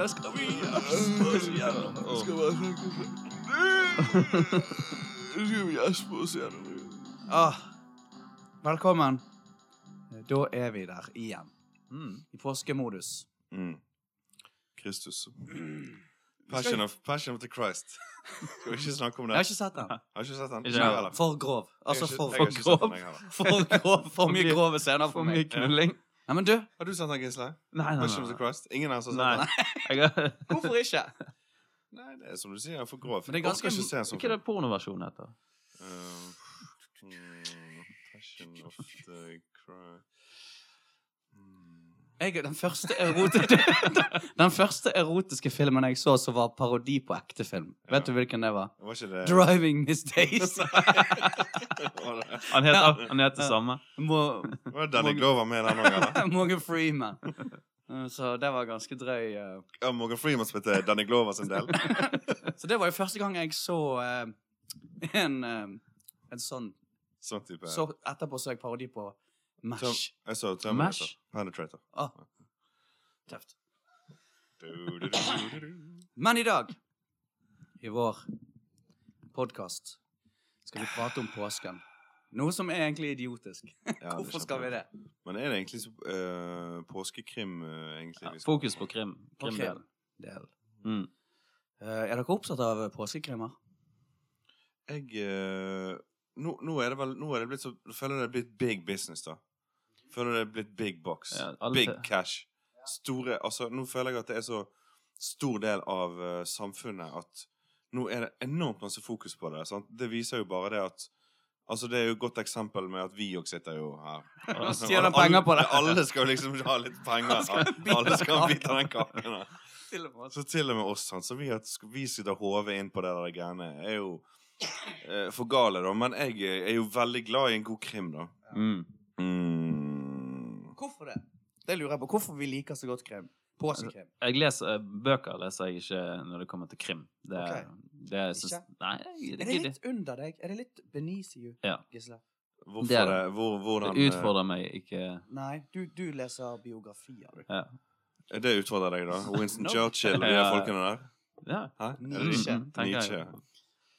dag skal vi gjespe oss gjennom. Jeg skal bare snakke. Skal vi gjespe oss gjennom. Ah, velkommen. Da er vi der igjen. Mm. I påskemodus. Mm. Kristus. Passion of, Passion of the Christ. Skal vi ikke snakke om det? Jeg har ikke sett den. Har ikke sett den? Ikke heller. For grov. Altså, for, for grov. For grov. For mye grove scener for For mye knulling. Nei, men du, Har du sett den, Gisle? Nei, nei, of the nei. Christ? Ingen av oss har sett den? Hvorfor ikke? Nei, det er som du sier, for grov. Men det er ganske- ikke se sånn Hva er det pornoversjonen heter? Uh, mm, Passion of the Christ mm. Jeg, den, første den første erotiske filmen jeg så som var parodi på ekte film, vet du hvilken det var? Var ikke det Driving Miss Days. Var ja. Han heter, det samme. Var det Danny Glover med den òg, eller? Morgan Freeman. Uh, Så det var ganske drøy. uh. Ja, Morgan Freeman spilte Danny Glover sin del. Så det var jo første gang jeg så uh, en, uh, en sånn Sånn type Så etterpå så jeg parodi på Mash. Jeg så Terminator. Mash? Penetrator. Ah, tøft. Men i dag, i vår podkast, skal vi prate om påsken. Noe som er egentlig idiotisk. Ja, Hvorfor skal vi det? Men er det egentlig så, uh, påskekrim uh, egentlig? Ja, fokus på krim. Krimdelen. Del. Mm. Uh, er dere opptatt av påskekrimmer? Jeg nå, nå er det vel Nå er det blitt så Jeg føler det er blitt big business, da. Føler det er blitt big box. Ja, big cash. Store Altså, nå føler jeg at det er så stor del av samfunnet at nå er det enormt masse fokus på det. Sant? Det viser jo bare det at Altså, det er jo et godt eksempel med at vi òg sitter jo her. Og Tjener Alle- penger på det. Alle skal jo liksom ha litt penger. Alle skal bite den kaken. Så til og med oss, sant. Så vi, at vi sitter hodet inn på det der greiene, er jo eh, for gale, da. Men jeg er jo veldig glad i en god krim, da. Mm. Mm. Hvorfor det? Det lurer jeg på. Hvorfor vi liker så godt krim? Påskekrim. Jeg leser eh, Bøker leser jeg ikke når det kommer til krim. Det, okay. det jeg Ikke? Nei, det, Er det det litt under deg? Er det litt beneath you, Ja. Gisle? Hvorfor Det er. Hvor, hvordan Det utfordrer meg ikke Nei, du, du leser biografier, du. Ja. eh, Det utfordrer deg, da? Winston No. Churchill og de folkene der? ja. Hæ? Er Nietzsche. Mm. Nietzsche.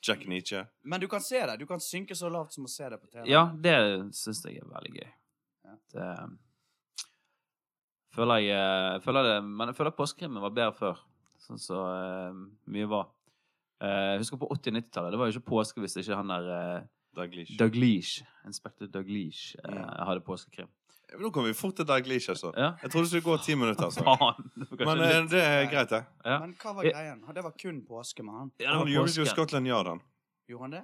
Jack Nietzsche. Men du kan se det. Du kan synke så lavt som å se det på TV. Ja, det syns jeg er veldig gøy. Ja. Det føler jeg eh, føler det, Men jeg føler påskekrimmen var bedre før. Sånn så eh, mye var. Eh, jeg husker på 80-90-tallet. Det var jo ikke påske hvis ikke han der uh, Daglish. Dougleash, Inspector eh, Ja. hadde påskekrim. Nå kommer vi fort til Daglish, altså. Ja. Jeg trodde det skulle gå ti minutter. altså. Men eh, litt- det er greit, det. ja. Men hva var greien? Det var kun påske med han. Ja, Han gjorde jo. Scotland Yard, han. Gjorde han det?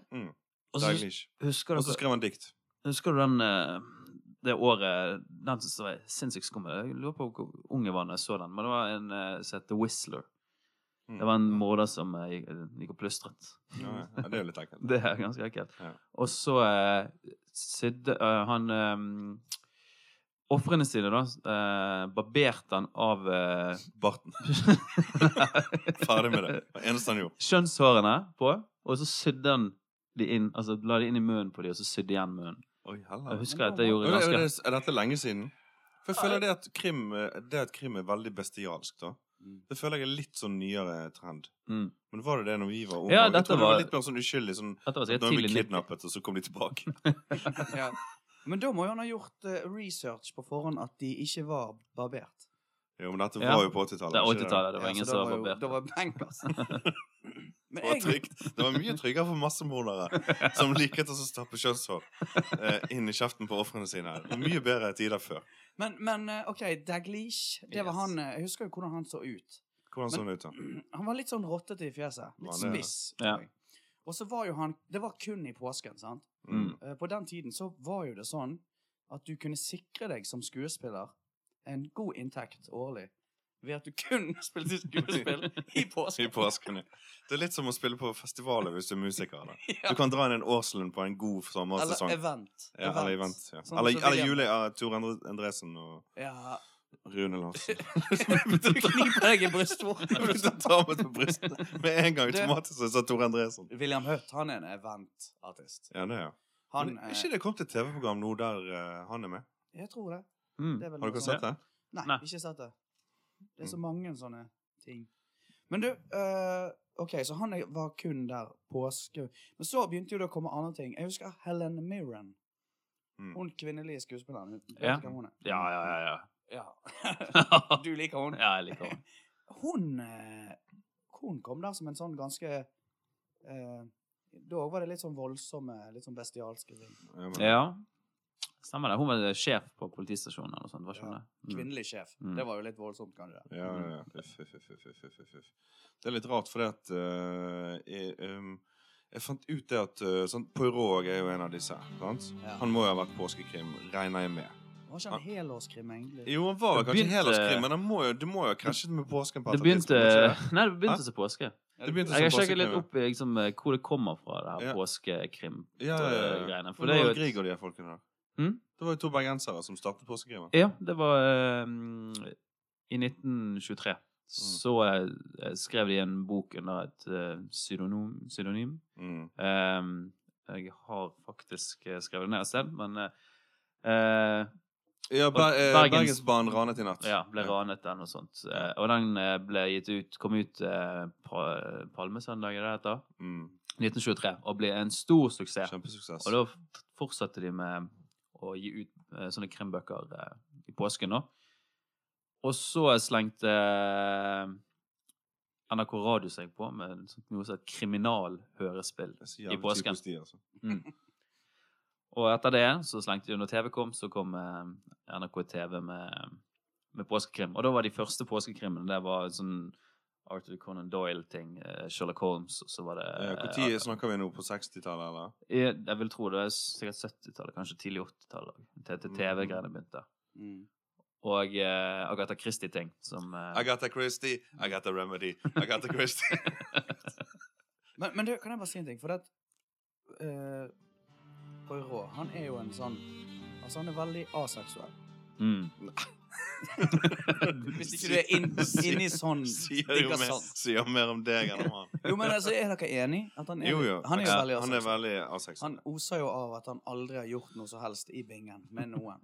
Så Daglish. Og så skrev han dikt. Husker du den eh, det året Den som var sinnssykt skummel. Jeg lurer på hvor ung jeg var da jeg så den. Men det var en eh, som het The Whistler. Mm. Det var en morder som eh, gikk, gikk og plystret. Ja, ja. det er jo litt ekkelt. Det er ganske ekkelt. Ja. Og så uh, sydde eh, han um, Ofrene sine, da, barberte han av Barten. Ferdig med det. Det eneste han gjorde. kjønnshårene på, og så sydde han de inn Altså la de inn i munnen på de, og så sydde igjen munnen. Oi, Jeg husker at jeg gjorde Er, det, ganske er dette lenge siden? For jeg føler det at krim, eh, det at krim er veldig bestialsk, da. Mm. Det føler jeg er litt sånn nyere trend. mm. Men var det det når vi var unge? Ja, jeg tror det var litt mer sånn uskyldig. Sånn, Dette var da sikkert ble kidnappet, og så kom de tilbake. Ja. Men da må jo han ha gjort eh, research på forhånd at de ikke var barbert. Jo, men dette Ja. var jo på 80-tallet. Det er ikke 80-tallet. Det var Ja, ingen så som var jo- det Da var bankers. Det var, trygt. det var mye tryggere for massemordere som liket å stappe kjønnshår eh, inn i kjeften på ofrene sine. Mye bedre tider før. men, men eh, OK, Daglish, det var Yes. han eh, Jeg husker jo hvordan han så ut. Hvordan så han ut, da? Han var litt sånn rottete i fjeset. Litt spiss. Ja. Og så var jo han Det var kun i påsken, sant? Mm. Eh, På den tiden så var jo det sånn at du kunne sikre deg som skuespiller en god inntekt årlig ved at du kun spilte skuespill i I påsken. påsken. ja. Det er litt som å spille på festivaler hvis du er musiker. Da. Ja. Du kan dra inn en årslønn på en god sommersesong. Eller event. Ja, eller event. Ja. Sånn Eller, eller jule ja, Tor Endre- Endresen og Ja. Rune Larsen. Du kniper deg i brystvorten. Meg brystet med en gang Det- automatisk så sa Tor Endresen. William Hutt, han er en eventartist. Ja, det er ja. Han Men eh, er ikke det kommet et TV-program nå der uh, han er med? Jeg tror det. Mm. det er vel Har dere sett det? Nei, Nei. ikke sett det. Det er så Mm. mange sånne ting. Men du, uh, OK, så han var kun der påske... Men så begynte jo det å komme andre ting. Jeg husker Helen Mirren. Mm. Hun kvinnelige skuespilleren. Ja. hun er? Ja, ja, ja. ja. Ja. du liker hun? ja, jeg liker hun. Hun, eh, hun kom der som en sånn ganske uh, Da var det litt sånn voldsomme, litt sånn bestialske ting. Ja. Stemmer det. Hun var sjef på politistasjonen eller noe sånt. var ikke Ja. det? Mm. Kvinnelig sjef. Mm. Det var jo litt voldsomt, kanskje. Ja, ja, ja. Uff, uff, uff, uff, uff, uff, uff. Det er litt rart, fordi at uh, jeg, um, jeg fant ut det at uh, sånn, Poirot er jo en av disse. Sant? Ja. Han må jo ha vært påskekrim, regner jeg med. Var ikke han helårskrim, egentlig? Jo, han var Det kanskje begynte- helårskrim, men han må jo, det må jo ha krasjet med påsken på et Det begynte det? Nei, det begynte Hæ? som påske. Det Jeg har sjekket litt opp liksom, eh, hvor det kommer fra, det her Ja. påskekrim-greiene. Ja, ja, ja, ja. For det er jo et, de her folkene der. Hm? Det var jo to bergensere som startet påskekrimen. Ja, det var eh, i 1923. Så eh, skrev de en bok under et eh, pseudonym. pseudonym. Mm. Ehm, jeg har faktisk eh, skrevet det ned et sted, men eh, eh, Ja, Ber Bergens- Bergensbanen ranet i natt. ja, ble ranet den og sånt. Og den ble gitt ut, kom ut på Palmesøndag, er det det heter? Mm. 1923, og ble en stor suksess. Kjempesuksess. Og da fortsatte de med å gi ut eh, sånne krimbøker eh, i påsken, nå. Og så slengte eh, NRK Radio seg på med noe som het kriminalhørespill i påsken. Sti, altså. Mm. Og etter det så slengte de, når TV kom, så kom eh, NRK TV med, med påskekrim. Og da var de første påskekrimene det var sånn Arthur Conan Doyle-ting, eh, Sherlock Holmes, og så var det Når ja, snakker vi nå? På 60-tallet, eller? jeg, jeg vil tro det er sikkert 70-tallet, kanskje tidlig 80-tallet. Til til TV-greiene begynte. Mm. Og uh, Agatha Christie-ting som uh... Agatha Christie, Agatha Remedy, Agatha Christie. Men, men du, kan jeg bare si en ting? For det at uh, Poirot, han er jo en sånn Altså, han er veldig aseksuell. mm. Hvis ikke du er inn- i sånn Sier jo mer, sier mer om deg enn om han. Jo, men altså, er dere enig? At han er, Jo, jo. Han er jo veldig Han er veldig aseksuell. Han oser jo av at han aldri har gjort noe som helst i bingen med noen.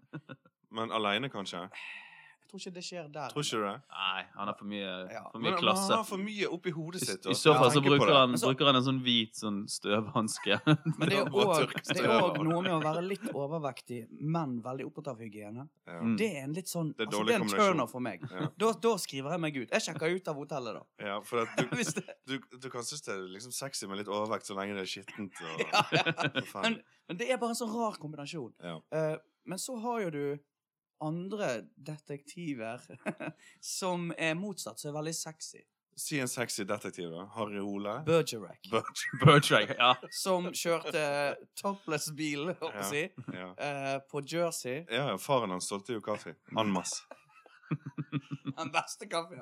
Men aleine, kanskje? Tror ikke det skjer der. Tror ikke du det? Nei, han har for mye, Ja. for mye men klasse. han har for mye oppi hodet sitt. I så fall så bruker han, så- bruker han en sånn hvit sånn støvhanske. Men det er òg noe med å være litt overvektig, men veldig opptatt av hygiene. Ja. Mm. Det er en litt sånn Det er altså, det er en turner for meg. Ja. Da, da skriver jeg meg ut. Jeg sjekker ut av hotellet, da. Ja, for at du, det, du, du kan synes det er liksom sexy med litt overvekt så lenge det er skittent. Og, ja, ja. Forferdelig. Men, men det er bare en sånn rar kombinasjon. Ja. Eh, men så har jo du andre detektiver som er motsatt, som er veldig sexy. Si en sexy detektiv, da. Harry Ole. Bergerac. Bergerac, ja. Som kjørte topless-bil, holdt på å si, Ja. eh, på Jersey. ja, ja, faren hans solgte jo kaffe. En masse. Den beste kaffen.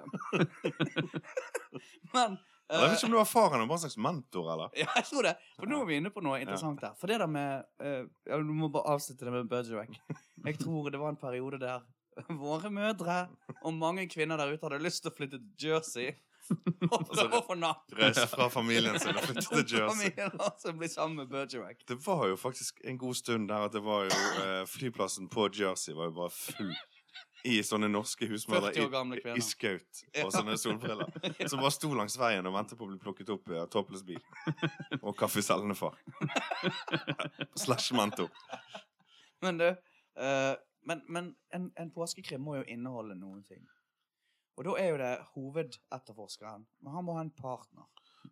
men Jeg vet ikke om du har faren bare en slags mentor, eller? Ja, jeg tror det. For nå er vi inne på noe interessant her. For det der med uh, ja, Du må bare avslutte det med Bergerac. Jeg tror det var en periode der våre mødre og mange kvinner der ute hadde lyst til å flytte til Jersey. Og prøve å få napp. Reise fra familien sin og flytte til Jersey. Familien altså bli sammen med Bergerac. Det var jo faktisk en god stund der at det var jo eh, Flyplassen på Jersey var jo bare full i sånne norske husmødre 40 år gamle i, i skaut og sånne solbriller. Som bare sto langs veien og ventet på å bli plukket opp i en toppless bil. Og kaffeselgende far. Slash mentor. Men du uh, Men, men en, en påskekrim må jo inneholde noen ting. Og da er jo det hovedetterforskeren. Men han må ha en partner.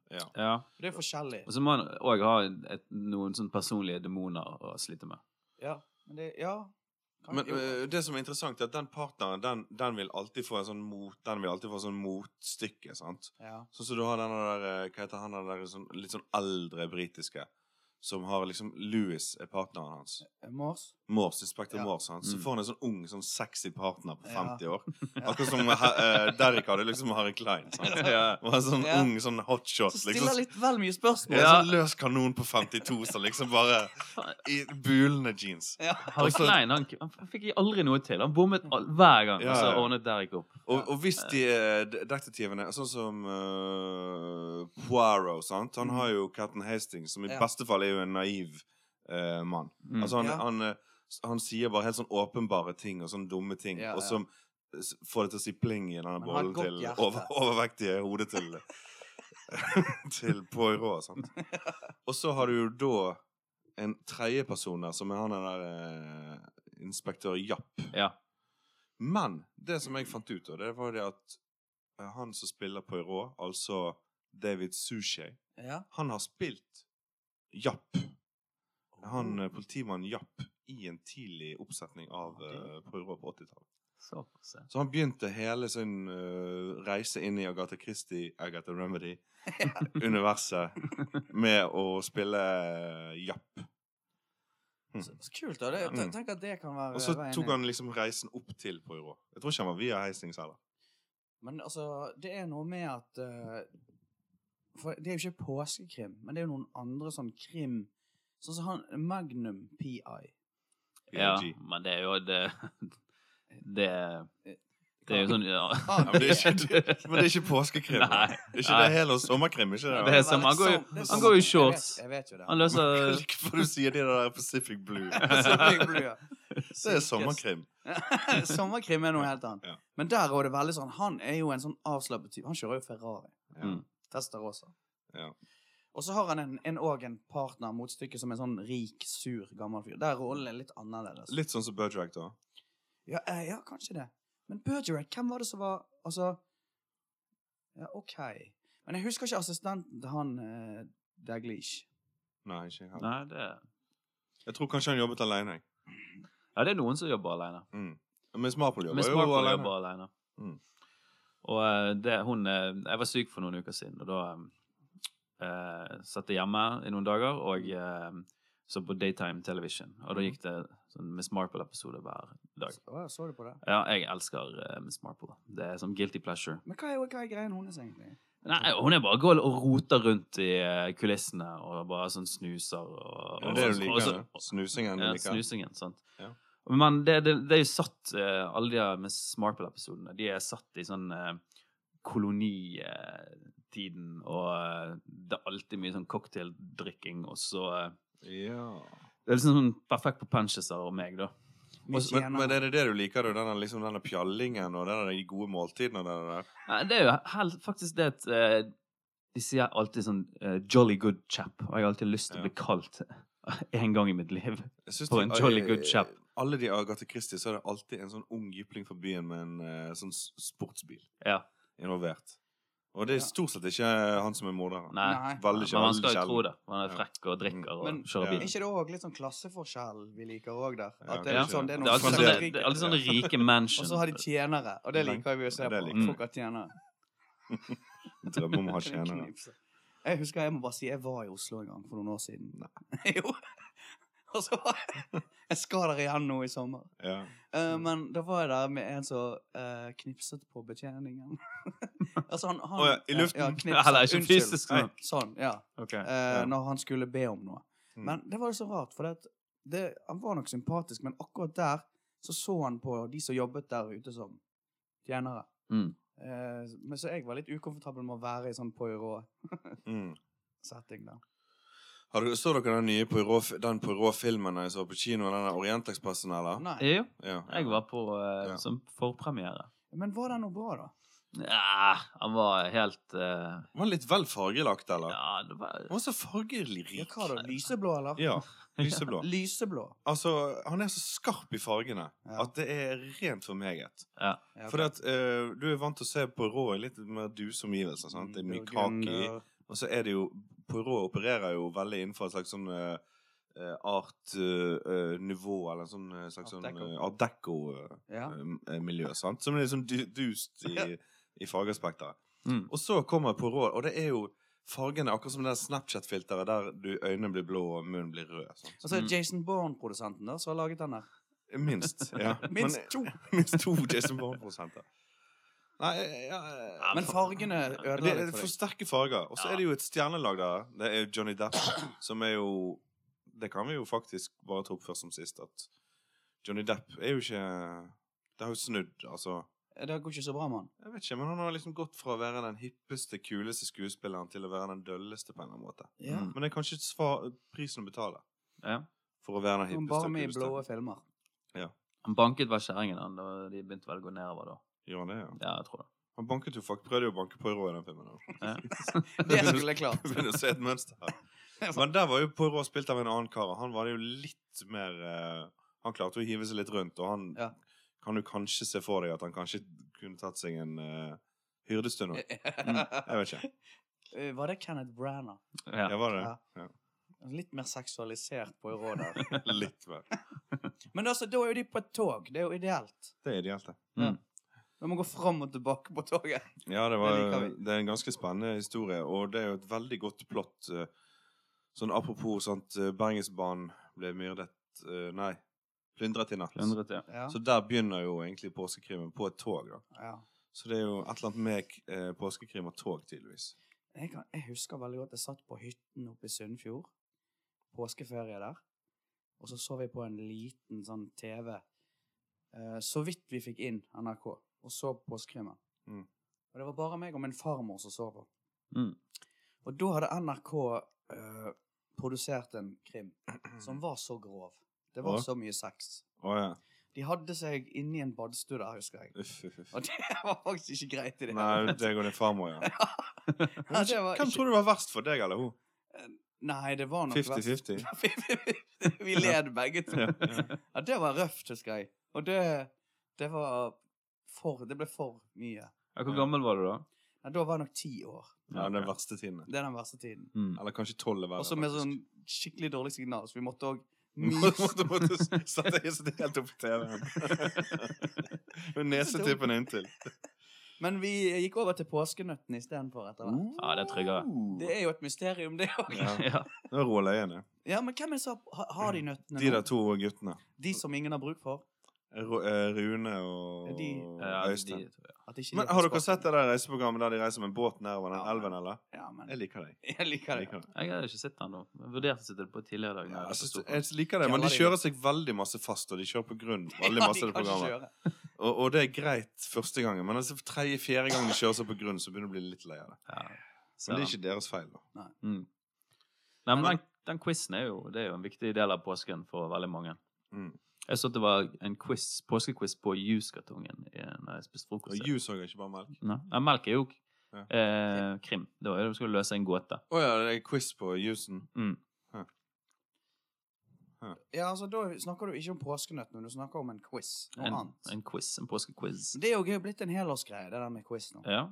Ja. ja. Det er forskjellig. Og så må han òg ha et, noen sånn personlige demoner å slite med. Ja, men det Ja. Men øh, det som er interessant, er at den partneren den, den vil alltid få en sånn mot Den vil alltid få en sånn motstykke. sant? ja. Sånn som du har den der øh, Hva heter han der sånn, litt sånn eldre britiske som har liksom Louis er partneren hans. Mors? Morse, Inspektør Ja. Morse. Så Mm. får han en sånn ung, sånn sexy partner på Ja. 50 år. Akkurat som uh, Derrick hadde liksom Harry Klein. Sant? Ja. Og en sånn Ja. ung sånn hotshot. Så Liksom, stiller litt vel mye spørsmål. en Ja. sånn løs kanon på 52 som liksom bare I bulende jeans. Ja. Harry Også- Klein han, han fikk aldri noe til. Han bommet all, hver gang. Ja, Og så ordnet Derek opp. Og, og hvis de eh, detektivene Sånn som uh, Poirot, sant? Han har jo Captain Hastings, som i Ja. beste fall er jo en naiv uh, mann. Mm. Altså han, Ja. han, han sier bare helt sånn åpenbare ting og sånne dumme ting. Ja, Og som s- få det til å si pling i denne bollen til over, overvektige hodet til Til Poirot. Sant? Og så har du jo da en tredje person der, som er han der eh, inspektør Japp. Ja. Men det som jeg fant ut, av, det var det at eh, han som spiller Poirot, altså David Suchet, Ja. han har spilt Japp. Han eh, politimannen Japp i en tidlig oppsetning av uh, Poirot på 80-tallet. Så. Så han begynte hele sin uh, reise inn i Agatha Christie, Agatha Remedy-universet med å spille Japp. Mm. Så, så kult, da. Det, Mm. Tenk at det kan være Og så tok han liksom reisen opp til Poirot. Jeg tror ikke han var via Heisings heller. Men altså, det er noe med at uh, For det er jo ikke påskekrim, men det er jo noen andre sånn krim Sånn som han Magnum PI. Ja, men det er jo det Det, det er jo sånn ja. Ja, men, det er ikke, men det er ikke påskekrim. Nei. Det er ikke det hele sommerkrim. Ikke det, Det er som- han går jo- han går jo i shorts. Jeg vet, jeg vet jo det. Han løser før du sier det der Pacific Blue. Pacific Blue, ja. Det er sommerkrim. Sommerkrim er noe helt annet. Ja. Men der er det veldig sånn Han er jo en sånn avslappet type. Han kjører jo Ferrari. Ja. Mm. også. Ja. Og så har han en, en, og en partner, motstykke, som en sånn rik, sur, gammel fyr. Der er litt annerledes. Litt sånn som Bergerac, da. Ja, eh, ja, kanskje det. Men Bergerac, hvem var det som var Altså Ja, OK. Men jeg husker ikke assistenten til han eh, Daglish. Nei, ikke jeg heller. Nei, det Jeg tror kanskje han jobbet alene. Ja, det er noen som jobber alene. Mm. Miss Marple jobber Miss jo Marple alene. jobber alene. Mm. Og eh, det, hun eh, Jeg var syk for noen uker siden, og da eh, satt jeg hjemme i noen dager og eh, så på Daytime Television. Og da gikk det sånn Miss Marple-episode hver dag. Så, så du på det? Ja, jeg elsker uh, Miss Marple. Det er som guilty pleasure. Men hva er, hva er greien hennes, egentlig? Nei, hun er bare går og roter rundt i eh, kulissene og bare sånn snuser og, Ja, det er jo like, så- liker. Snusingen du Ja, liker. snusingen, sant. Ja. Men det, det, det er jo satt eh, Alle de her Miss Marple-episodene De er satt i sånn eh, kolonitiden, og eh, det er alltid mye sånn cocktaildrikking, og så eh, Ja. Det er liksom sånn perfekt på puncheser og meg, da. Også, Men, men er det det du liker, da? Denne, liksom, denne pjallingen og denne, de gode måltidene? og Det der? Ja, Det er jo helt, faktisk det at uh, De sier alltid sånn uh, 'jolly good chap', og jeg har alltid lyst til å bli kalt en gang i mitt liv. på en de- jolly good chap. Alle de Agathe Christie, så er det alltid en sånn ung jypling fra byen med en uh, sånn sportsbil Ja. Involvert. Og det er stort sett ikke han som er morderen. Nei. Nei. Veldig Men man skal jo tro det. Man er frekk og drikker og Men kjører Ja. bil. Er ikke det òg litt sånn klasseforskjell vi liker òg der? At det er Ja. litt sånn, det er Det noen er alltid sånne, det er rike. alltid sånne rike mansion. Og så har de tjenere, og det liker vi å se på. Folk har tjenere. Drømmer om å ha tjenere. Jeg husker jeg må bare si jeg var i Oslo en gang for noen år siden. jo. Og så var jeg Jeg skal der igjen nå i sommer. Ja. Uh, men da var jeg der med en som uh, knipset på betjeningen. altså han, han oh, ja, i luften? Ja, knipset. Eller ikke Unnskyld. fysisk, Nei, Sånn, ja. Okay. Uh. Når han skulle be om noe. Mm. Men det var jo så rart, for det, det, han var nok sympatisk, men akkurat der så så han på de som jobbet der ute som tjenere. Mm. Eh, men så jeg var litt ukomfortabel med å være i sånn Poirot-setting Mm. der. Har du, så dere den nye Poirot- den Poirot-filmen jeg så på kino? Den Orientekspressen, eller? Nei. Jo, Ja. jeg var på uh, Ja. som forpremiere. Men var den noe bra, da? Ja, han var helt uh... Var litt vel fargelagt, eller? Ja, det var Han var så fargerik. Ja, hva da? Lyseblå, eller? Ja. Lyseblå. Lyseblå. Altså, han er så skarp i fargene Ja. at det er rent for meget. Ja. Ja, ok. For at, eh, du er vant til å se Poirot i litt mer duse omgivelser. sant? Det er mye kake i. Og så er det jo Poirot opererer jo veldig innenfor et slags sånn eh, eh, art-nivå, eller en sånn eh, slags sånn eh, art Ja. deco-miljø, sant? Som er sånn dust i, i fargespekteret. Mm. Og så kommer Poirot, og det er jo fargene akkurat som det Snapchat-filteret der du, øynene blir blå og munnen blir rød. Sånn. Og så er Mm. det Jason Bourne-produsenten der som har laget den der. Minst. ja. Minst to. minst to Jason Bourne-prosenter. Nei, ja, ja, Men fargene det ødela er for sterke farger. Og så Ja. er det jo et stjernelag der. Det er jo Johnny Depp, som er jo Det kan vi jo faktisk bare ta opp først som sist, at Johnny Depp er jo ikke Det har jo snudd, altså. Det går ikke så bra med han. Jeg vet ikke, men han har liksom gått fra å være den hippeste, kuleste skuespilleren til å være den dølleste på en eller annen måte. Ja. Mm. Men det er kanskje svar, prisen å betale Ja. for å være den Han hippeste bare med i blå filmer. Ja. Han banket hver kjerringen, da de begynte vel å gå nedover da. Gjør han det, ja? Ja, jeg tror det. Han banket jo fuck, prøvde jo å banke Poirot i den filmen. Ja. Det skulle jeg klart. Begynner å se et mønster her. Men der var jo Poirot spilt av en annen kar. Han var det jo litt mer uh, Han klarte å hive seg litt rundt, og han Ja. kan du kanskje se for deg at han kanskje kunne tatt seg en uh, hyrdestund òg. Jeg vet ikke. Eh, Var det Kenneth Branagh? Ja. Ja, var det? Ja. Ja. Litt mer seksualisert på Poirot der. Litt mer. Men altså, da er jo de på et tog. Det er jo ideelt. Det er ideelt, det. Mm. De må gå fram og tilbake på toget. Ja, det, var, Det det er en ganske spennende historie, og det er jo et veldig godt plott. eh, Sånn apropos sant, eh, Bergensbanen ble myrdet eh, Nei, plyndret i natt. Plundret, ja. Ja. Så der begynner jo egentlig påskekrimen på et tog, da. ja. Så det er jo et eller annet med eh, påskekrim og tog, tydeligvis. Jeg, kan, jeg husker veldig godt jeg satt på hytten oppe i Sunnfjord. Påskeferie der. Og så så vi på en liten sånn TV. Eh, så vidt vi fikk inn NRK, og så påskekrimen. Mm. Og det var bare meg og min farmor som så på. Mm. Og da hadde NRK uh, produsert en krim som var så grov. Det var Å? så mye sex. Å ja. De hadde seg inni en badstue der, husker jeg. Uff, uff, uff. Og det var faktisk ikke greit i det Nei, deg og din farmor, ja. Ja, det Hvem ikke- tror du var verst for deg eller hun? Nei, det var nok 50-50? verst. Vi led begge to. Ja, ja. Ja, det var røft, husker jeg. Og det, det var for Det ble for mye. Ja, Hvor gammel var du da? Ja, da var jeg nok ti år. Ja, den verste tiden. Det er den verste tiden. Mm. Eller kanskje tolv er. Og så med sånn skikkelig dårlig signal, så vi måtte òg Måtte, måtte, sette sette helt opp på TV-en. Med nesetippen inntil. Men vi gikk over til påskenøttene istedenfor etter hvert. Ja, det er tryggere. Det er jo et mysterium, det òg. Ja, Ja. det var Roald Øyene. Ja, men hvem er det som har, har de nøttene De der to guttene. De som ingen har bruk for? Eh, Rune og De- Ja, Øystein. de, ja. De Men Har dere sett det der reiseprogrammet der de reiser med båt nedover den Ja, elven, eller? Ja, men Jeg liker det. jeg liker det. Jeg liker det. Jeg har ikke sett den ennå. Jeg vurderte å sitte på tidligere i dag. Ja, jeg Stockholm. jeg liker det, men de kjører seg veldig masse fast, og de kjører på grunn veldig masse ja, de det programmet. Og, og det er greit første gangen, men altså tredje-fjerde gang de kjører seg på grunn, så begynner du å bli litt lei av det. Ja, Men det er ikke deres feil, da. Mm. Nei, men den, den quizen er jo, det er jo en viktig del av påsken for veldig mange. Mm. Jeg så at det var en quiz, påskequiz på juskartongen når jeg spiste Og jus òg, ikke bare melk. Nei, ja, melk er jo Ja. eh, krim. Det var jo du skulle løse en gåte. Å ja, det er quiz på jusen? Mm. Ja, altså, Da snakker du ikke om påskenøtt men du snakker om en quiz. Noe En, annet. en quiz, en påskequiz. Det er jo blitt en helårsgreie, det der med quiz nå. Ja.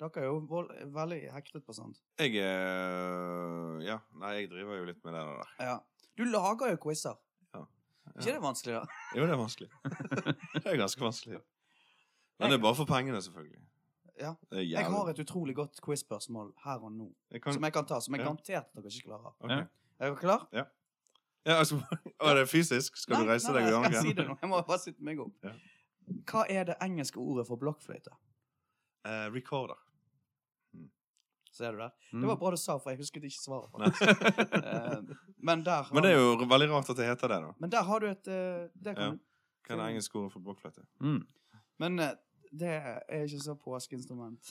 Dere er jo vold, veldig hektet på sånt. Jeg er Ja, nei, jeg driver jo litt med det der. Ja. Du lager jo quizer. Ja. Ikke det vanskelig, da? Jo, det er vanskelig. det er ganske vanskelig. Men det er bare for pengene, selvfølgelig. Ja. Jeg har et utrolig godt quiz-spørsmål her og nå, kan... som jeg kan ta. Som jeg Ja. garantert at dere ikke klarer. Okay. Er dere klar? Ja, altså, å, det er fysisk? Skal Nei, du reise nei, deg nei, gjøre jeg skal si det nå. Jeg må bare sitte meg opp. Ja. Hva er det engelske ordet for blokkfløyte? Eh, recorder. Ser du der? Mm. Det var bra du sa, for jeg husket ikke svaret. På. Eh, Men der har Men det er jo veldig rart at det heter det, da. Men der har du et eh, det kan Ja. du. Hva er det engelske ordet for blokkfløyte? Mm. Men eh, det er ikke så påskeinstrument.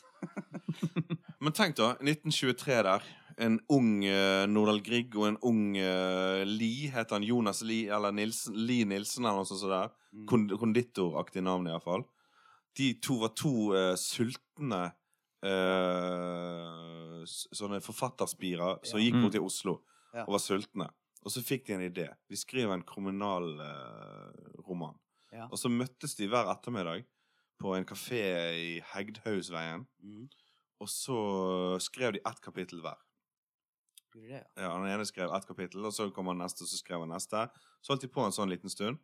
Men tenk da, 1923 der. En ung uh, Nordahl Grieg og en ung uh, Lie, heter han Jonas Lie, eller Nilsen, Lie Nilsen, eller noe sånt det der. Mm. Kond konditoraktig navn, iallfall. De to var to uh, sultne eh, s- sånne forfatterspirer som Ja. gikk Mm. bort til Oslo Ja. og var sultne. Og så fikk de en idé. Vi skriver en kriminalroman. Ja. Og så møttes de hver ettermiddag på en kafé i Hegdhausveien. Mm. Og så skrev de ett kapittel hver. Det, ja? Ja, Han ene skrev ett kapittel, og så kom han neste, og så skrev han neste. Så holdt de på en sånn liten stund.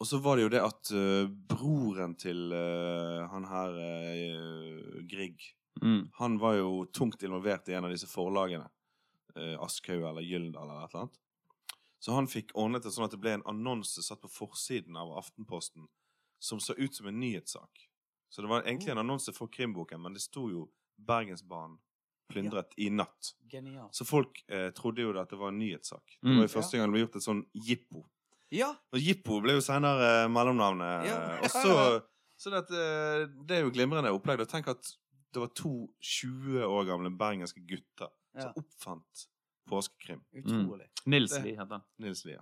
Og så var det jo det at uh, broren til uh, han her uh, Grieg Mm. Han var jo tungt involvert i en av disse forlagene. Eh, Aschhaug eller Gyldendal eller et eller annet. Så han fikk ordnet det sånn at det ble en annonse satt på forsiden av Aftenposten som så ut som en nyhetssak. Så det var egentlig en annonse for krimboken, men det sto jo 'Bergensbanen plyndret i natt'. Genial. Så folk eh, trodde jo at det var en nyhetssak. Det Mm. var jo første gang det ble gjort et sånn jippo. Ja! Og jippo ble jo senere eh, mellomnavnet. Ja. Og så Så det, eh, det er jo glimrende opplegg. Og Tenk at det var to 20 år gamle bergenske gutter Ja. som oppfant påskekrim. Utrolig. Nils Det- Lie heter han. Nils Lie.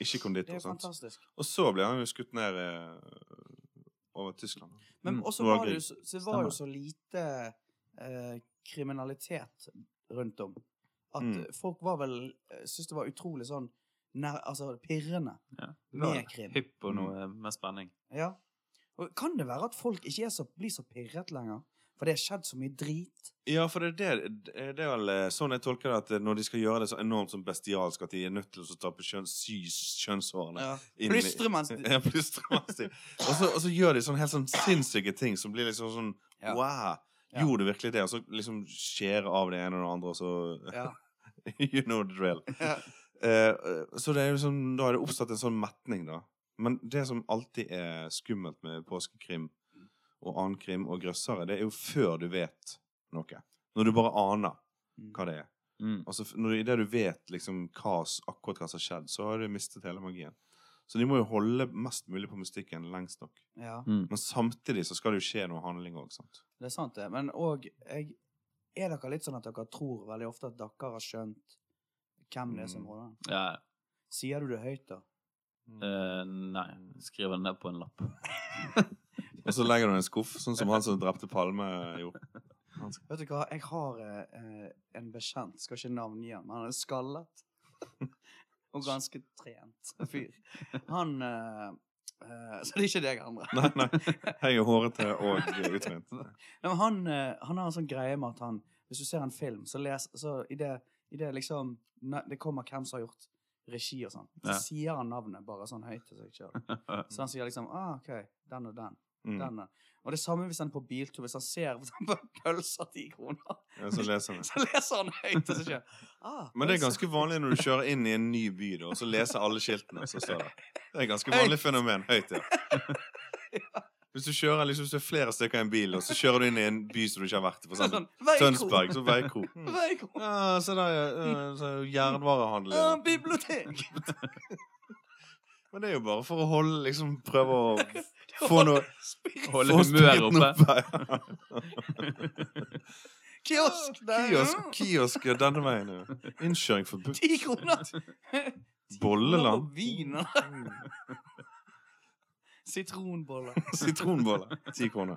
Ikke Det er konditor. sant? fantastisk. Og så ble han jo skutt ned eh, over Tyskland. Men Mm. også var det, jo så, så var jo så lite eh, kriminalitet rundt om. At Mm. folk var vel eh, Syntes det var utrolig sånn nær, altså pirrende Ja. Med krim. Hypp på noe med spenning. Ja. Og kan det være at folk ikke er så, blir så pirret lenger? For det har skjedd så mye drit. Ja, for det er det, det er vel eh, sånn jeg tolker det, at eh, når de skal gjøre det så enormt som bestialsk, at de er nødt til å tappe kjønn, sy kjønnshårene Ja. Plystre mens de Ja, plystre mens de og, så, og så gjør de sånn helt sånn sinnssyke ting som blir liksom sånn Ja. Wow! Ja. Gjorde virkelig det? Og så liksom skjære av det ene og det andre, og så Ja. You know the drill. Ja. Eh, så det er jo sånn, da er det oppstått en sånn metning, da. Men det som alltid er skummelt med påskekrim og annen krim og grøssere, det er jo før du vet noe. Når du bare aner Mm. hva det er. Mm. Altså, når, I det du vet liksom hva, akkurat hva som har skjedd, så har du mistet hele magien. Så de må jo holde mest mulig på mystikken lengst nok. ja. Mm. Men samtidig så skal det jo skje noe handling òg. Det er sant, det. Men òg Er dere litt sånn at dere tror veldig ofte at dere har skjønt hvem det er som Mm. holder den? Ja. Sier du det høyt, da? eh, nei. Skriver det ned på en lapp. Og så legger du en skuff, sånn som han som drepte Palme gjorde. Vet du hva, jeg har eh, en bekjent, skal ikke navngi han, men han er skallet. Og ganske trent fyr. Han eh, eh, Så det er ikke deg, andre. Nei, nei. Jeg er hårete og utrent. Nei, men han, eh, han har en sånn greie med at han Hvis du ser en film, så les så i det, i det liksom Det kommer hvem som har gjort regi og sånn. Så Ja. sier han navnet bare sånn høyt til seg sjøl. Så han sier liksom ah, OK, den og den. Mm. den og. det samme hvis han er på biltur. Hvis han ser for eksempel pølser ti kroner, Ja, så leser han. så leser han høyt Og så. Ah, Men det er ganske vanlig når du kjører inn i en ny by, da, og så leser alle skiltene Så står det. Det er et ganske vanlig fenomen. Høyt, ja. Hvis du kjører liksom, hvis du er flere stykker i en bil, og så kjører du inn i en by som du ikke har vært i, for eksempel Sånn, Tønsberg, så Veikro. Mm. Veikro. Ja, se der, ja, Jernvarehandel. Ah, Ja. bibliotek. Men det er jo bare for å holde liksom Prøve å få noe Holde humøret oppe. Kiosk der. Kiosk, kiosk denne veien. Ja. Innkjøring forbudt. Ti kroner. Bolleland. Viner. Sitronboller. Sitronboller. Ti kroner.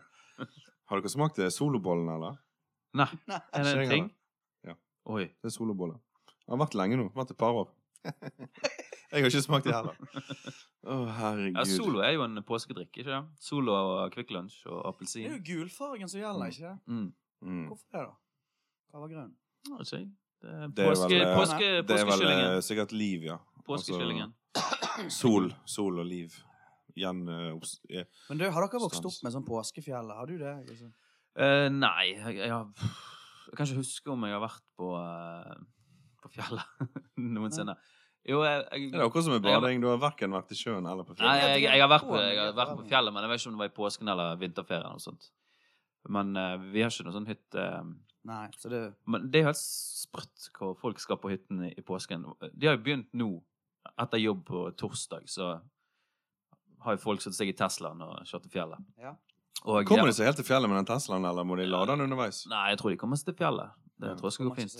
Har dere smakt det solobollen, eller? Nei. Er det en ting? Ja. Oi. Det er soloboller. Det har vært lenge nå. Vært et par år. Jeg har ikke smakt det heller. Å, herregud. Ja, Solo er jo en påskedrikk, ikke det? Solo og Kvikk Lunsj og Det er jo gulfargen som gjelder, ikke det? Mm. Mm. Hvorfor det, da? Hva var grunnen? Ja, jeg. Det er Det er påske, vel, eh, påske, Det er vel eh, sikkert liv, ja. Påskekyllingen. Altså, sol. Sol og liv. Gjen, uh, eh, Men du, Har dere vokst opp med sånn påskefjell? Har du det? Liksom? Uh, nei, jeg, jeg, jeg kan ikke huske om jeg har vært på, uh, på fjellet noensinne. Jo, jeg, jeg, Det er akkurat som med Jeg bading. Du har verken vært i sjøen eller på Nei, fjellet. jeg, jeg, har vært på, jeg har vært på fjellet, men jeg vet ikke om det var i påsken eller vinterferien. og sånt. Men uh, vi har ikke noe sånn hytte. eh, Nei, så det Men det er jo helt sprøtt hvor folk skal på hytten i, i påsken. De har jo begynt nå, etter jobb på torsdag, så har jo folk satt seg i Teslaen og kjørt til fjellet. Ja. Og, Kommer de seg helt til fjellet med den Teslaen, eller må de lade den underveis? Nei, jeg tror de kommer seg til fjellet. Det Ja. tror jeg skal gå fint.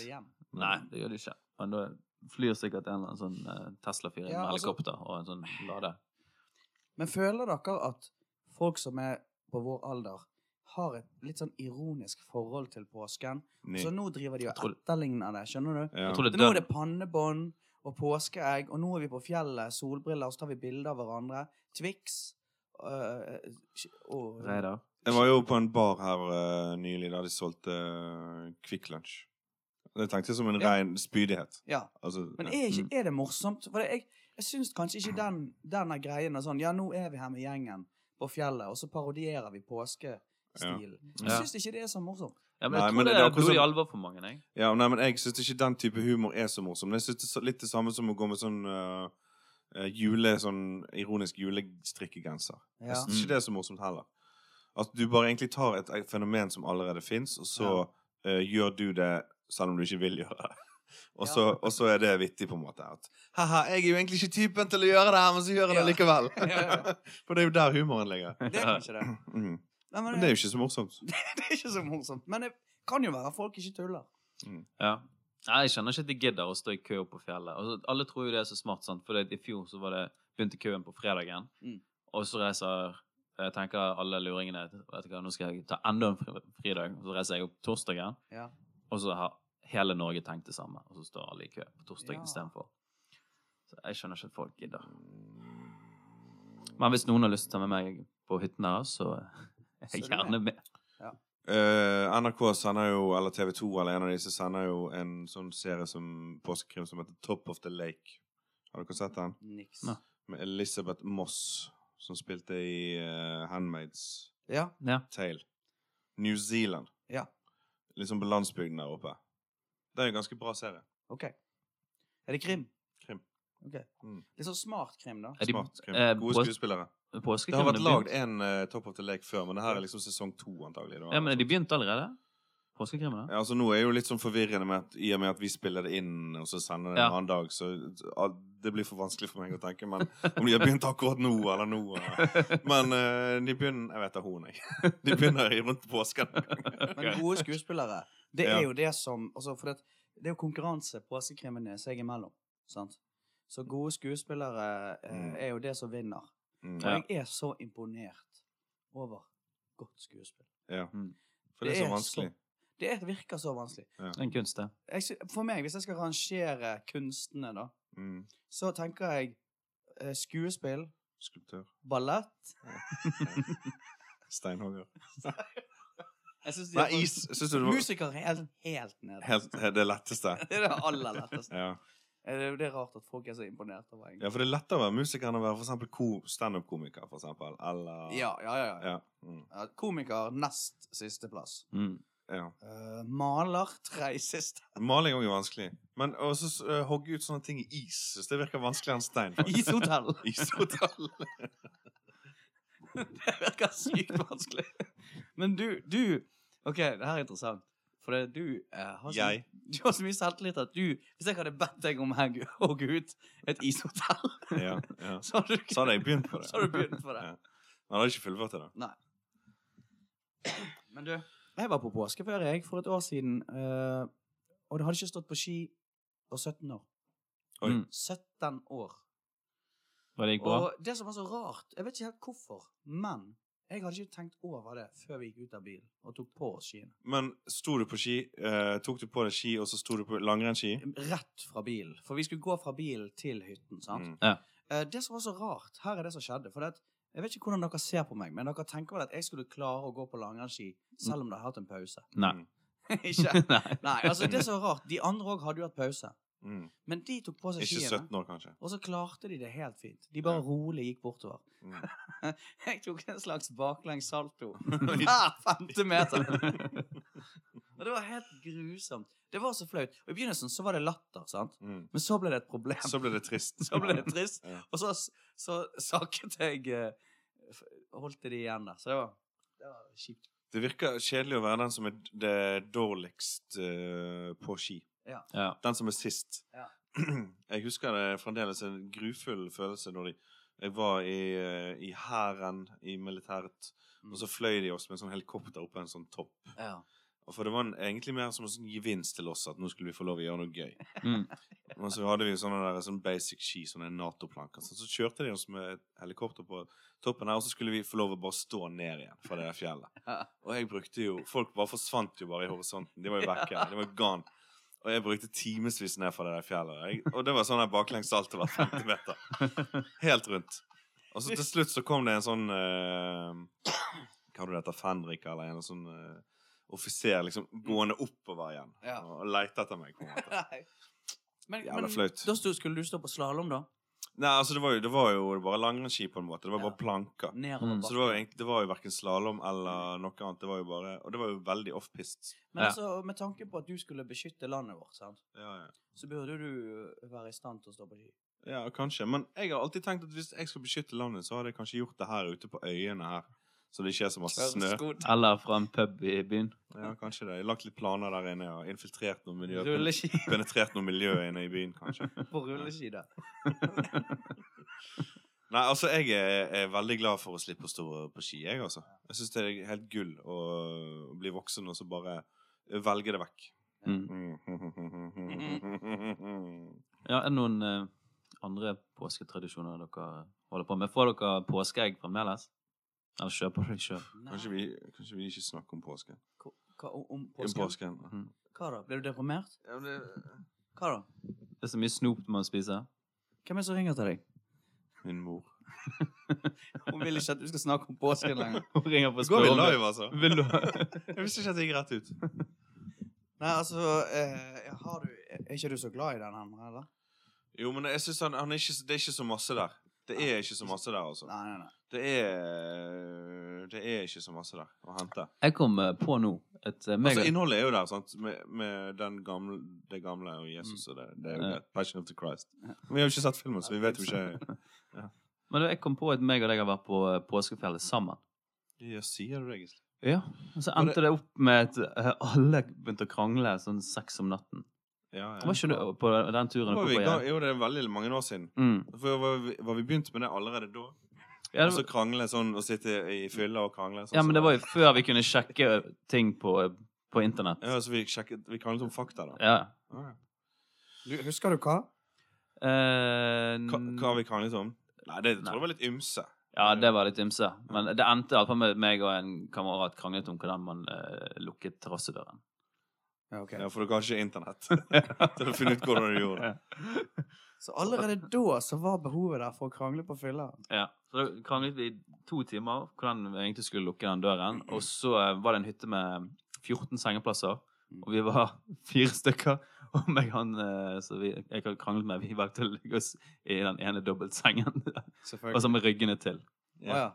Nei, det gjør de ikke. Men da flyr sikkert en eller annen sånn eh, Tesla-fyr i Ja, helikopter altså- helikopter og en sånn lade. Men føler dere at folk som er på vår alder, har et litt sånn ironisk forhold til påsken? Nei. Så nå driver de og etterligner det, skjønner du? Ja. Det Nå er er det pannebånd og påskeegg, og nå er vi på fjellet, solbriller, og så tar vi bilder av hverandre. Twix øh, og Reidar. Jeg var jo på en bar her uh, nylig der de solgte uh, Kvikk Lunsj. Det tenkte jeg som en Ja. ren spydighet. Ja. Altså, Men er, ikke, er det morsomt? For det, jeg, jeg syns kanskje ikke den, den er greien er sånn Ja, nå er vi her med gjengen på fjellet, og så parodierer vi påskestilen. Jeg Ja. syns ikke det er så morsomt. Ja, men Nei, jeg tror men det, det er blod i alvor for mange. Jeg. Ja, nei, men jeg syns ikke den type humor er så morsom. Jeg synes det er litt det samme som å gå med sånn eh, eh, jule, sånn ironisk julestrikkegenser. Ja. Jeg syns ikke det er så morsomt heller. At du bare egentlig tar et, et fenomen som allerede fins, og så eh, gjør du det selv om du ikke vil gjøre det. Og så, Ja. og så er det vittig, på en måte. At haha, jeg er jo egentlig ikke typen til å gjøre det her, men så gjør jeg det Ja. likevel. For det er jo der humoren ligger. Det er ikke det. Mm. Nei, men Men det er jo ikke så morsomt. det er ikke så morsomt. Men det kan jo være folk ikke tuller. Ja. Nei, jeg skjønner ikke at de gidder å stå i kø på fjellet. Altså, alle tror jo det er så smart, sant? for i fjor så var det, begynte køen på fredagen, Mm. og så reiser jeg tenker alle luringene vet du hva, nå skal jeg ta enda en fridag, og så reiser jeg opp torsdagen, Ja. Og så har hele Norge tenkt det samme, og så står alle i kø på torsdagen Ja. istedenfor. Så jeg skjønner ikke at folk gidder. Men hvis noen har lyst til å ta med meg på hytten her, så er jeg er gjerne med. Uh, NRK sender jo, eller TV 2 eller en av disse sender jo en sånn serie som påskekrim som heter Top of the Lake. Har dere sett den? Niks. Nei. Med Elizabeth Moss, som spilte i uh, Handmaid's Ja. Ja. Tale. New Zealand. Ja. Liksom på landsbygden der oppe. Det er en ganske bra serie. OK. Er det krim? Krim. Ok. Mm. Litt sånn smart krim, da. Er de, Smart krim. eh, Gode skuespillere. Det har vært lagd en eh, Top of the Lake før, men det her er liksom sesong to, antagelig. Ja, men er de begynt allerede? Påskekrimmen? Ja, altså Nå er jo litt sånn forvirrende med at, i og med at vi spiller det inn, og så sender det en Ja. annen dag, så det blir for vanskelig for meg å tenke. Men om de har begynt akkurat nå eller nå Eller. Men eh, de begynner Jeg vet da hun, jeg. De begynner rundt påsken. Men gode skuespillere, det Ja. er jo det som altså, For det, det er jo konkurranse påskekrimene seg imellom. Sant? Så gode skuespillere eh, Mm. er jo det som vinner. Mm, Og jeg er så imponert over godt skuespill. ja. Mm. For det er så vanskelig. Det er, virker så vanskelig. Er en kunst, det. Jeg, for meg, hvis jeg skal rangere kunstene, da, Mm. så tenker jeg eh, skuespill, Skulptør. ballett Steinhogger. Nei, is. Syns du det var Musiker er helt, helt nede. helt, det letteste? Det er det aller letteste. Ja. Eh, Det er rart at folk er så imponert over egentlig. ja, for det er lettere å være musiker enn å være for standup-komiker, for eksempel. Eller Ja, ja, ja. ja. Ja. Mm. Komiker nest sisteplass. Mm. Ja. Uh, maler tredje siste. Maling òg er vanskelig. Men også uh, hogge ut sånne ting i is. Så det virker vanskeligere enn stein. Ishotell. Ishotell. det virker sykt vanskelig. Men du, du OK, det her er interessant. For det, du eh, har så, Du har så mye selvtillit at du Hvis jeg hadde bedt deg om å hogge ut et ishotell, Ja, ja. så hadde du Så hadde jeg begynt på det. Så hadde du begynt på det. Ja. Men jeg hadde ikke fullført det, da. Nei. Men du, jeg var på påskeferie jeg, for et år siden, eh, og det hadde ikke stått på ski på 17 år. Oi. Mm. 17 år. Og det gikk bra? Og det som var så rart, jeg vet ikke helt hvorfor, men jeg hadde ikke tenkt over det før vi gikk ut av bilen og tok på oss skiene. Men sto du på ski, eh, tok du på deg ski, og så sto du på langrennsski? Rett fra bilen. For vi skulle gå fra bilen til hytten, sant? Mm. Ja. Eh, det som var så rart, her er det som skjedde, for det, at- jeg vet ikke hvordan dere ser på meg, men dere tenker vel at jeg skulle klare å gå på langrennsski selv om det har hatt en pause. Nei. Mm. ikke? Nei. Nei, altså det er så rart. De andre òg hadde jo hatt pause. Mm. Men de tok på seg Ikke skiene, 17 år, kanskje. og så klarte de det helt fint. De bare Ja. rolig gikk bortover. Mm. Jeg tok en slags baklengs salto hver femte meter. Og det var helt grusomt. Det var så flaut. Og I begynnelsen så var det latter, sant? Mm. men så ble det et problem. Så ble det trist. Så ble det trist. Ja. Og så, så sakket jeg eh, Holdt det igjen der. Så det var, det var kjipt. Det virker kjedelig å være den som er det dårligst uh, på ski. Ja. Den som er sist. Ja. Jeg husker det fremdeles en grufull følelse når de Jeg var i, eh, i hæren, i militæret, Mm. og så fløy de oss med en sånn helikopter opp på en sånn topp. Ja. For det var egentlig mer som en sånn gevinst til oss at nå skulle vi få lov å gjøre noe gøy. Mm. Men så hadde vi sånne der, sånn basic ski, sånne Nato-planker. Så, så kjørte de oss med et helikopter på toppen her, og så skulle vi få lov å bare stå ned igjen fra det der fjellet. Ja. Og jeg brukte jo Folk bare forsvant jo bare i horisonten. De var jo vekke. De var gone. Og jeg brukte timevis ned fra det der fjellet. Jeg, og det var sånn der baklengs alt over 50 meter. Helt rundt. Og så til slutt så kom det en sånn uh, Hva hadde det heter? Fenrik eller en sånn eh, offiser liksom gående oppover igjen Ja. og leite etter meg. på en måte. Men, Jævla flaut. da stod, skulle du stå på slalåm, da? Nei, altså det var jo, det var jo bare langrennsski på en måte. Det var Ja. bare planker. Mm. Så det var jo Det var jo verken slalåm eller noe annet. Det var jo bare Og det var jo veldig off-pist. Men Ja. altså, med tanke på at du skulle beskytte landet vårt, sant? Ja, ja. så burde du være i stand til å stå på ski. ja, kanskje. Men jeg har alltid tenkt at hvis jeg skal beskytte landet, så hadde jeg kanskje gjort det her ute på øyene her. Så det ikke er så masse snø. Eller fra en pub i byen. Ja, kanskje det. Jeg har lagt litt planer der inne. og infiltrert noe miljø. Rulleski Penetrert noe miljø inne i byen, kanskje. på rulleski da. Nei, altså, jeg er, er veldig glad for å slippe å stå på ski, jeg, altså. Jeg syns det er helt gull å bli voksen og så bare velge det vekk. Mm. Mm. Ja, er det noen eh, andre påsketradisjoner dere holder på med? Får dere påskeegg fremdeles? Eller kjøp på deg sjøl? Kanskje, vi, kanskje vi ikke snakker om påsken? Hva, om, om Om påsken? påsken. Hva da? Blir du deprimert? Ja, men det, Hva da? Det er så mye snop du må spise. Hvem er det som ringer til deg? min mor. Hun vil ikke at du skal snakke om påsken lenger. Hun ringer på Går vi live, altså? Vil du Jeg visste ikke at det gikk rett ut. Nei, altså eh, har du, Er ikke du så glad i den her, eller? Jo, men jeg synes han, han er ikke, det er ikke så masse der. Det er ikke så masse der, altså. Nei, nei, nei. Det er Det er ikke så masse der å hente. Jeg kom eh, på nå et eh, mega... Altså, innholdet er jo der, sant? Med, med den gamle, det gamle og Jesus og det. Det er jo Ja. greit. Passion of the Christ. Men vi har jo ikke sett filmen, så vi vet jo ikke Men du, jeg kom på et meg og deg har vært på eh, påskefjellet sammen. Ja, sier du det, egentlig? Ja. Og så endte det opp med at alle begynte å krangle sånn seks om natten. Ja, ja. Var ikke du på den turen? Var vi, på jo, det er veldig mange år siden. Mm. For var vi, var vi begynt med det allerede da? Ja, Og så krangle sånn, og sitte i fylla og krangle? Sånn, ja, men det var jo før vi kunne sjekke ting på, på internett. Ja, så vi sjekket Vi kranglet om fakta, da. Ja. Ah, ja. Du, husker du hva? Eh, Hva, hva har vi kranglet om? Nei, det tror jeg var litt ymse. ja, det var litt ymse. Men det endte iallfall med meg og en kamerat kranglet om hvordan man eh, lukket terrassedøren. Ja, okay. Ja, For du kan ikke internett. Til å finne ut hvordan du gjorde det. Så allerede da så var behovet der for å krangle på fylla. Ja, så da kranglet vi i to timer hvordan vi egentlig skulle lukke den døren. Og så eh, var det en hytte med 14 sengeplasser, og vi var fire stykker. Og meg han eh, så vi, jeg har kranglet med, vi valgte å ligge oss i den ene dobbeltsengen. Og så med ryggene til. Å ja.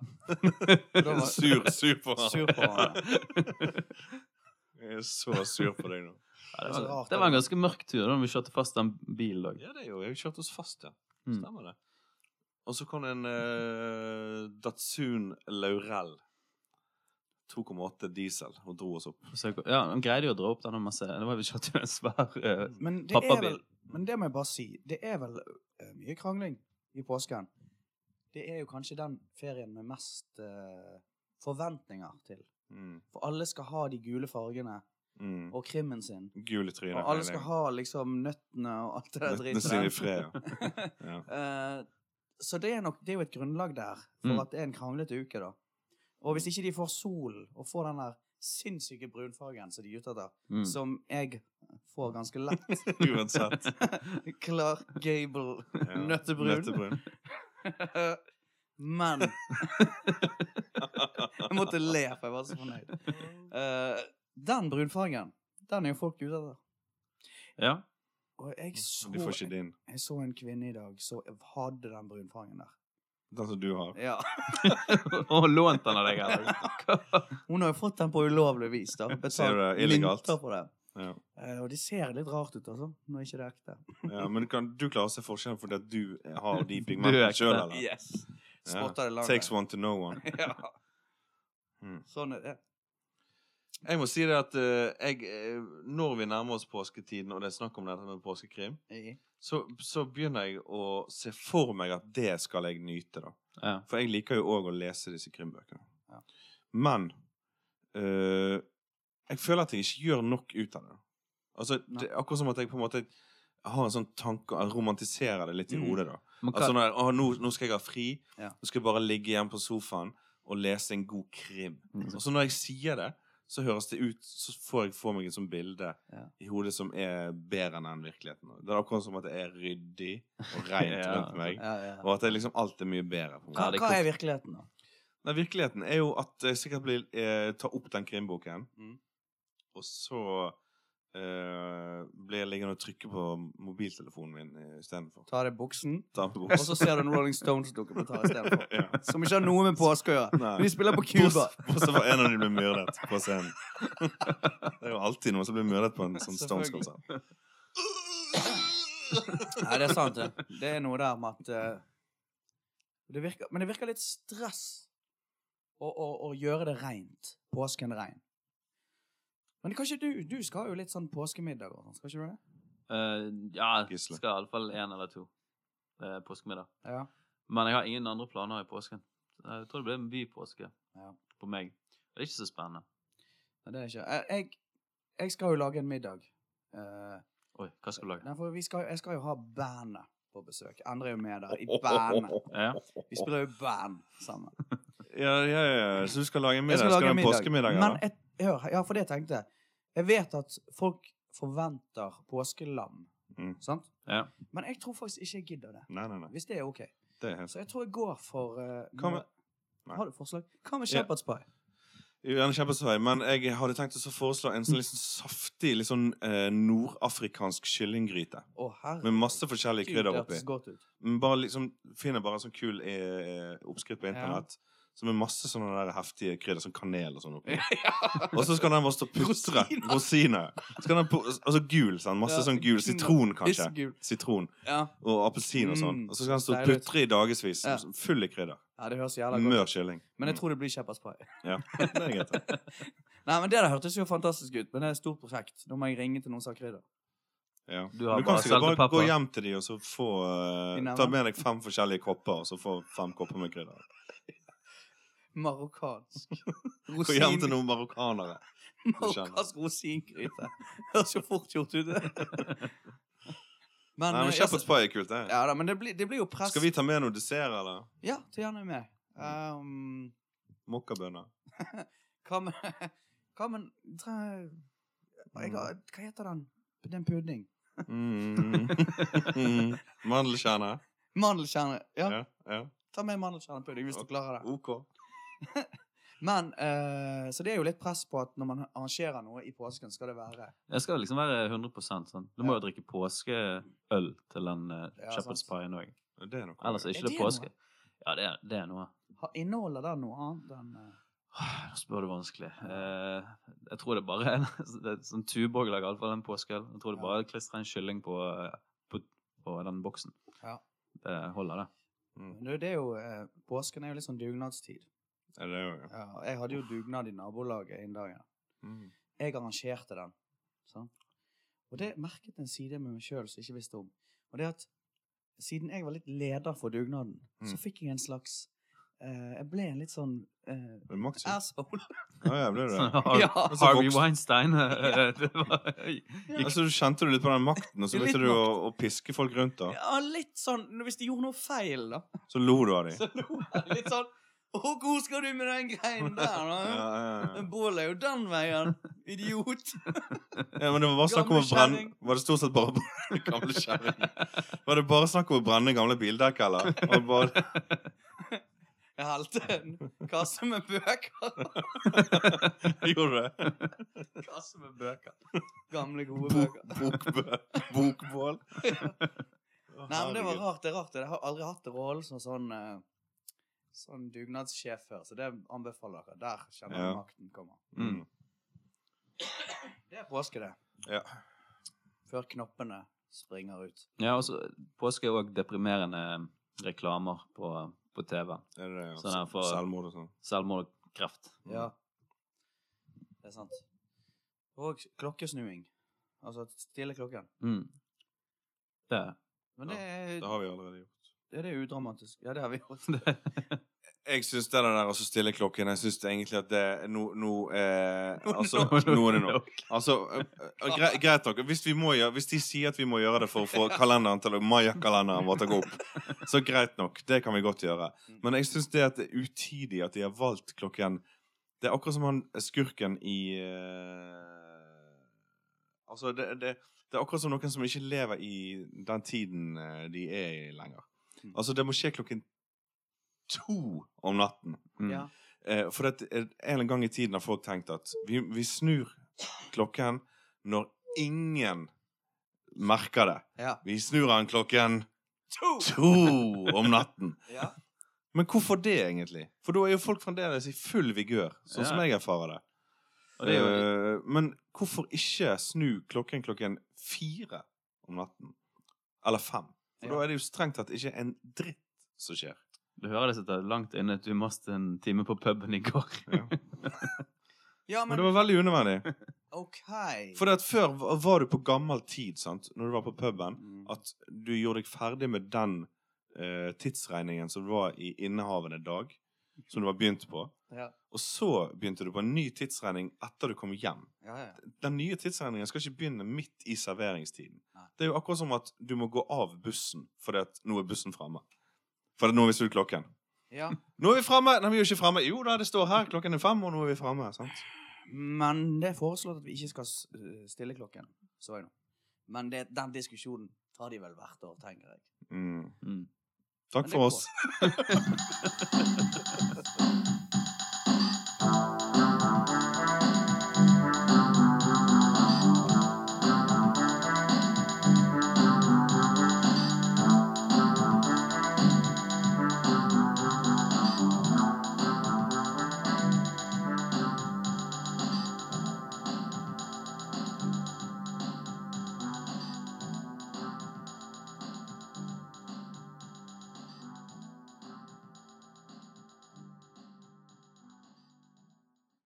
Da var- Sur, sur på han. Sur på hverandre. Jeg er så sur på deg nå. Ja, det, Det var, rart, det var en ganske mørk tur da vi kjørte fast den bilen. Ja, det er jo Jeg kjørte oss fast, ja. Mm. Stemmer det. Og så kom det en uh, Datsun Laurel. 2,8 diesel og dro oss opp. Ja, han greide jo å dra opp denne masse Det var vi kjørte jo en svær uh, Men det Pappabil. vel Men det må jeg bare si. Det er vel uh, mye krangling i påsken. Det er jo kanskje den ferien med mest uh, forventninger til. Mm. For alle skal ha de gule fargene Mm. og krimmen sin. Gule i trynet. Og alle skal ha liksom nøttene og alt det der Nøttene sine i fred, ja. ja. Eh, så det er, nok, det er jo et grunnlag der for Mm. at det er en kranglete uke, da. Og hvis ikke de får sol og får den der sinnssyke brunfargen som de er ute etter, mm. som jeg får ganske lett Uansett. Clark Gable Ja. nøttebrun. Nøttebrun. Men Jeg måtte le, for jeg var så fornøyd. Eh, den brunfargen, den er jo folk ute etter. Ja. Og jeg så, De får ikke din. jeg så en kvinne i dag som hadde den brunfargen der. Den som du har. Ja. Og lånt den av deg? Hun har jo fått den på ulovlig vis. da? Betalt mynter på det. Ja. Uh, og det ser litt rart ut, altså, når ikke det er ekte. ja, men kan du klare å se forskjellen fordi at du har de pigmentene sjøl, eller? Yes. Ja. Det langt. Takes one to know one. ja. Mm. Sånn er det. Jeg må si det at eh, jeg, eh, når vi nærmer oss påsketiden, og det er snakk om dette med påskekrim, I- så, så begynner jeg å se for meg at det skal jeg nyte, da. Ja. For jeg liker jo òg å lese disse krimbøkene. Ja. Men eh, jeg føler at jeg ikke gjør nok ut av det. Altså, Nei. det er akkurat som at jeg på en måte har en sånn tanke Jeg romantiserer det litt i Mm. hodet, da. Men hva, Altså når, å, nå, nå skal jeg ha fri. Ja. Nå skal jeg bare ligge hjemme på sofaen og lese en god krim. Mm. Og så når jeg sier det, så høres det ut Så får jeg for meg et sånt bilde Ja. i hodet som er bedre enn virkeligheten. Det er akkurat som at det er ryddig og rent Ja. rundt meg. Ja, ja. Og at det liksom alt er mye bedre. Hva, hva er virkeligheten, da? Nei, virkeligheten er jo at jeg sikkert blir eh, ta opp den krimboken, Mm. og så eh, blir jeg liggende og trykke på mobiltelefonen min istedenfor. Ta det i buksen, og så ser du en Rolling Stones-dokumentar istedenfor. ja. Som ikke har noe med påske å gjøre. Men de spiller på Cuba. Bortsett fra en av dem blir myrdet på scenen. Det er jo alltid noen som blir myrdet på en sånn. Stones-konsert. Nei, det er sant, det. Det er noe der med at uh, det virker, Men det virker litt stress å, å, å gjøre det reint. Påsken rein. Men kanskje du Du skal jo litt sånn påskemiddag og sånn, skal ikke du det? Uh, ja, Gisle. skal iallfall én eller to uh, påskemiddag. Ja. Men jeg har ingen andre planer i påsken. Jeg tror det blir en bypåske Ja. på meg. Det er ikke så spennende. Nei, det er ikke jeg, jeg, jeg skal jo lage en middag Uh, Oi, hva skal du lage? nei, for vi skal, jeg skal jo ha bandet på besøk. Endre er jo med der i bandet. Ja. Vi spiller jo band sammen. Ja, ja, ja. Så du skal lage Jeg middag? skal Skal, lage du ha middag. påskemiddag? Men eller? Hør, ja, for det tenkte jeg. Jeg vet at folk forventer påskelam, Mm. sant? Ja. Men jeg tror faktisk ikke jeg gidder det. Nei, nei, nei. Hvis det er ok. Det er Så jeg tror jeg går for uh, med- Har du forslag? Hva med shepherd's pie? Gjerne kjempesvei, men jeg hadde tenkt å foreslå en sånn sånn saftig, litt sånn eh, nordafrikansk kyllinggryte. Oh. Med masse forskjellige krydder oppi. Bare liksom, finner bare en sånn kul eh, oppskrift på Ja. Som er masse sånne der heftige krydder, sånn kanel og sånn oppi. Og så skal den bare stå og putre. Rosiner. Altså gul, sånn. Masse Ja, sånn gul. Sitron, kanskje. Gul. Sitron. Ja. Og appelsin og sånn. Mm, Og så skal den stå og putre i dagevis. Ja. Full i krydder. ja, det høres jævla godt Mør kylling. Men jeg Mm. tror det blir shepherd's pie. Ja, det er greit. Nei, men det der hørtes jo fantastisk ut. Men det er et stort prosjekt. Nå må jeg ringe til noen som har krydder. Ja. Du Du kan sikkert bare gå hjem til de og så få uh, Ta med deg fem forskjellige kopper, og så få fem kopper med krydder. Marokkansk. Gå hjem til noen marokkanere. Marokkansk rosingryte. Høres jo fort gjort ut. men, Nei, men eh, Shepherd's pie er kult, det. Ja da, men det blir, det blir jo press. Skal vi ta med noe dessert, eller? Ja, ta gjerne med. Um, Mokkabønner. hva med Hva med tre- jeg Hva heter den? Den pudding? Mm. mm. Mandelkjerne. Mandelkjerne. Ja, Ja. ja. ta med mandelkjernepudding hvis du klarer det. OK. Men, eh, Så det er jo litt press på at når man arrangerer noe i påsken, skal det være Det skal liksom være 100 sånn. Du må Ja. jo drikke påskeøl til den uh, Ja, shepherd's sant. pien òg. Det er noe. Ellers er Er ikke det det påske. Ja, det er, det er noe. ha- Inneholder det noe annet enn eh, Nå spør du vanskelig. Eh, jeg tror det bare er en det er sånn Tuborg lager iallfall en påskeøl. Jeg tror det Ja. bare klistrer en kylling på, eh, på, på den boksen. Ja. Det holder, det. Mm. Det, det er jo eh, Påsken er jo litt sånn dugnadstid. Er det jo, ja. Ja, jeg hadde jo dugnad i nabolaget en dag. Ja. Mm. Jeg arrangerte den. Sånn. Og det merket en side med meg sjøl som jeg ikke visste om. Og det at siden jeg var litt leder for dugnaden, så Mm. fikk jeg en slags eh, Jeg ble en litt sånn eh, Maxi. asshole. Ja, jeg ble det? Har Ja. Altså, Harvey. Weinstein eh, det var, Altså, du kjente du litt på den makten, og så begynte du å, å piske folk rundt, da. Ja, litt sånn Hvis de gjorde noe feil, da, Så lo du av dem. så lo jeg litt sånn Å, hvor skal du med den greien der, da? ja, ja. Den Bålet er jo den veien. Idiot. ja, men det var bare snakk om å brenne. Var det stort sett bare Gamle kjerring. Var det bare snakk om å brenne gamle bildekk, eller? Og bare... Jeg helte en kasse med bøker. Gjorde du det? Kasse med bøker. Gamle, gode Bok, bøker. bokbø, bokbål. Nei, men det var rart. Det er rart. Jeg har aldri hatt rollen som sånn eh, Sånn dugnadssjef før, så det anbefaler dere. Der kjenner Ja. makten kommer. Mm. Det er påske, det. Ja. Før knoppene springer ut. Ja, og så påske er òg deprimerende reklamer på, på TV. Er det det? ja? Sånn her for- Selvmord og sånn. Selvmord og kreft. Mm. Ja. Det er sant. Og klokkesnuing. Altså stille klokken. Mm. Det Men det ja, Det har vi allerede gjort. Er det udramatisk. Ja, det har vi gjort. Jeg syns det der å stille klokken Jeg syns egentlig at det nå, no, eh, er det Altså, nå er det nok. Altså, øh, øh, gre greit nok. Hvis, vi må gjøre, hvis de sier at vi må gjøre det for å få kalenderen til Maya-kalenderen vår til å gå opp, så greit nok. Det kan vi godt gjøre. Men jeg syns det at det er utidig at de har valgt klokken Det er akkurat som han skurken i eh, Altså, det, det, det er akkurat som noen som ikke lever i den tiden eh, de er i lenger. Mm. Altså, det må skje klokken to om natten. mm. Ja. Eh, for det, en eller annen gang i tiden har folk tenkt at vi, vi snur klokken når ingen merker det. Ja. Vi snur den klokken To! to om natten. Ja. Men hvorfor det, egentlig? For da er jo folk fremdeles i full vigør, sånn som jeg erfarer det. Og det er jo Eh, men hvorfor ikke snu klokken klokken fire om natten? Eller fem? For Ja. da er det jo strengt tatt ikke en dritt som skjer. Du hører det sitter langt inne at du måtte en time på puben i går. Ja. ja, Men men det var veldig unødvendig. OK. For det at før var du på gammel tid, sant? når du var på puben, Mm. at du gjorde deg ferdig med den eh, tidsregningen som var i innehavende dag. som du var begynt på. Ja. Og så begynte du på en ny tidsregning etter du kom hjem. Ja, ja. Den nye tidsregningen skal ikke begynne midt i serveringstiden. Det er jo akkurat som at du må gå av bussen fordi at nå er bussen fremme. For nå har vi snudd klokken. ja. Nå er vi fremme! Nei, vi er jo ikke fremme. Jo da, det står her. Klokken er fem, og nå er vi fremme. Sant? Men det er foreslått at vi ikke skal øh, stille klokken. Så jeg nå. Men det, den diskusjonen tar de vel hvert år, tenker jeg. Mm. Mm. Takk for oss.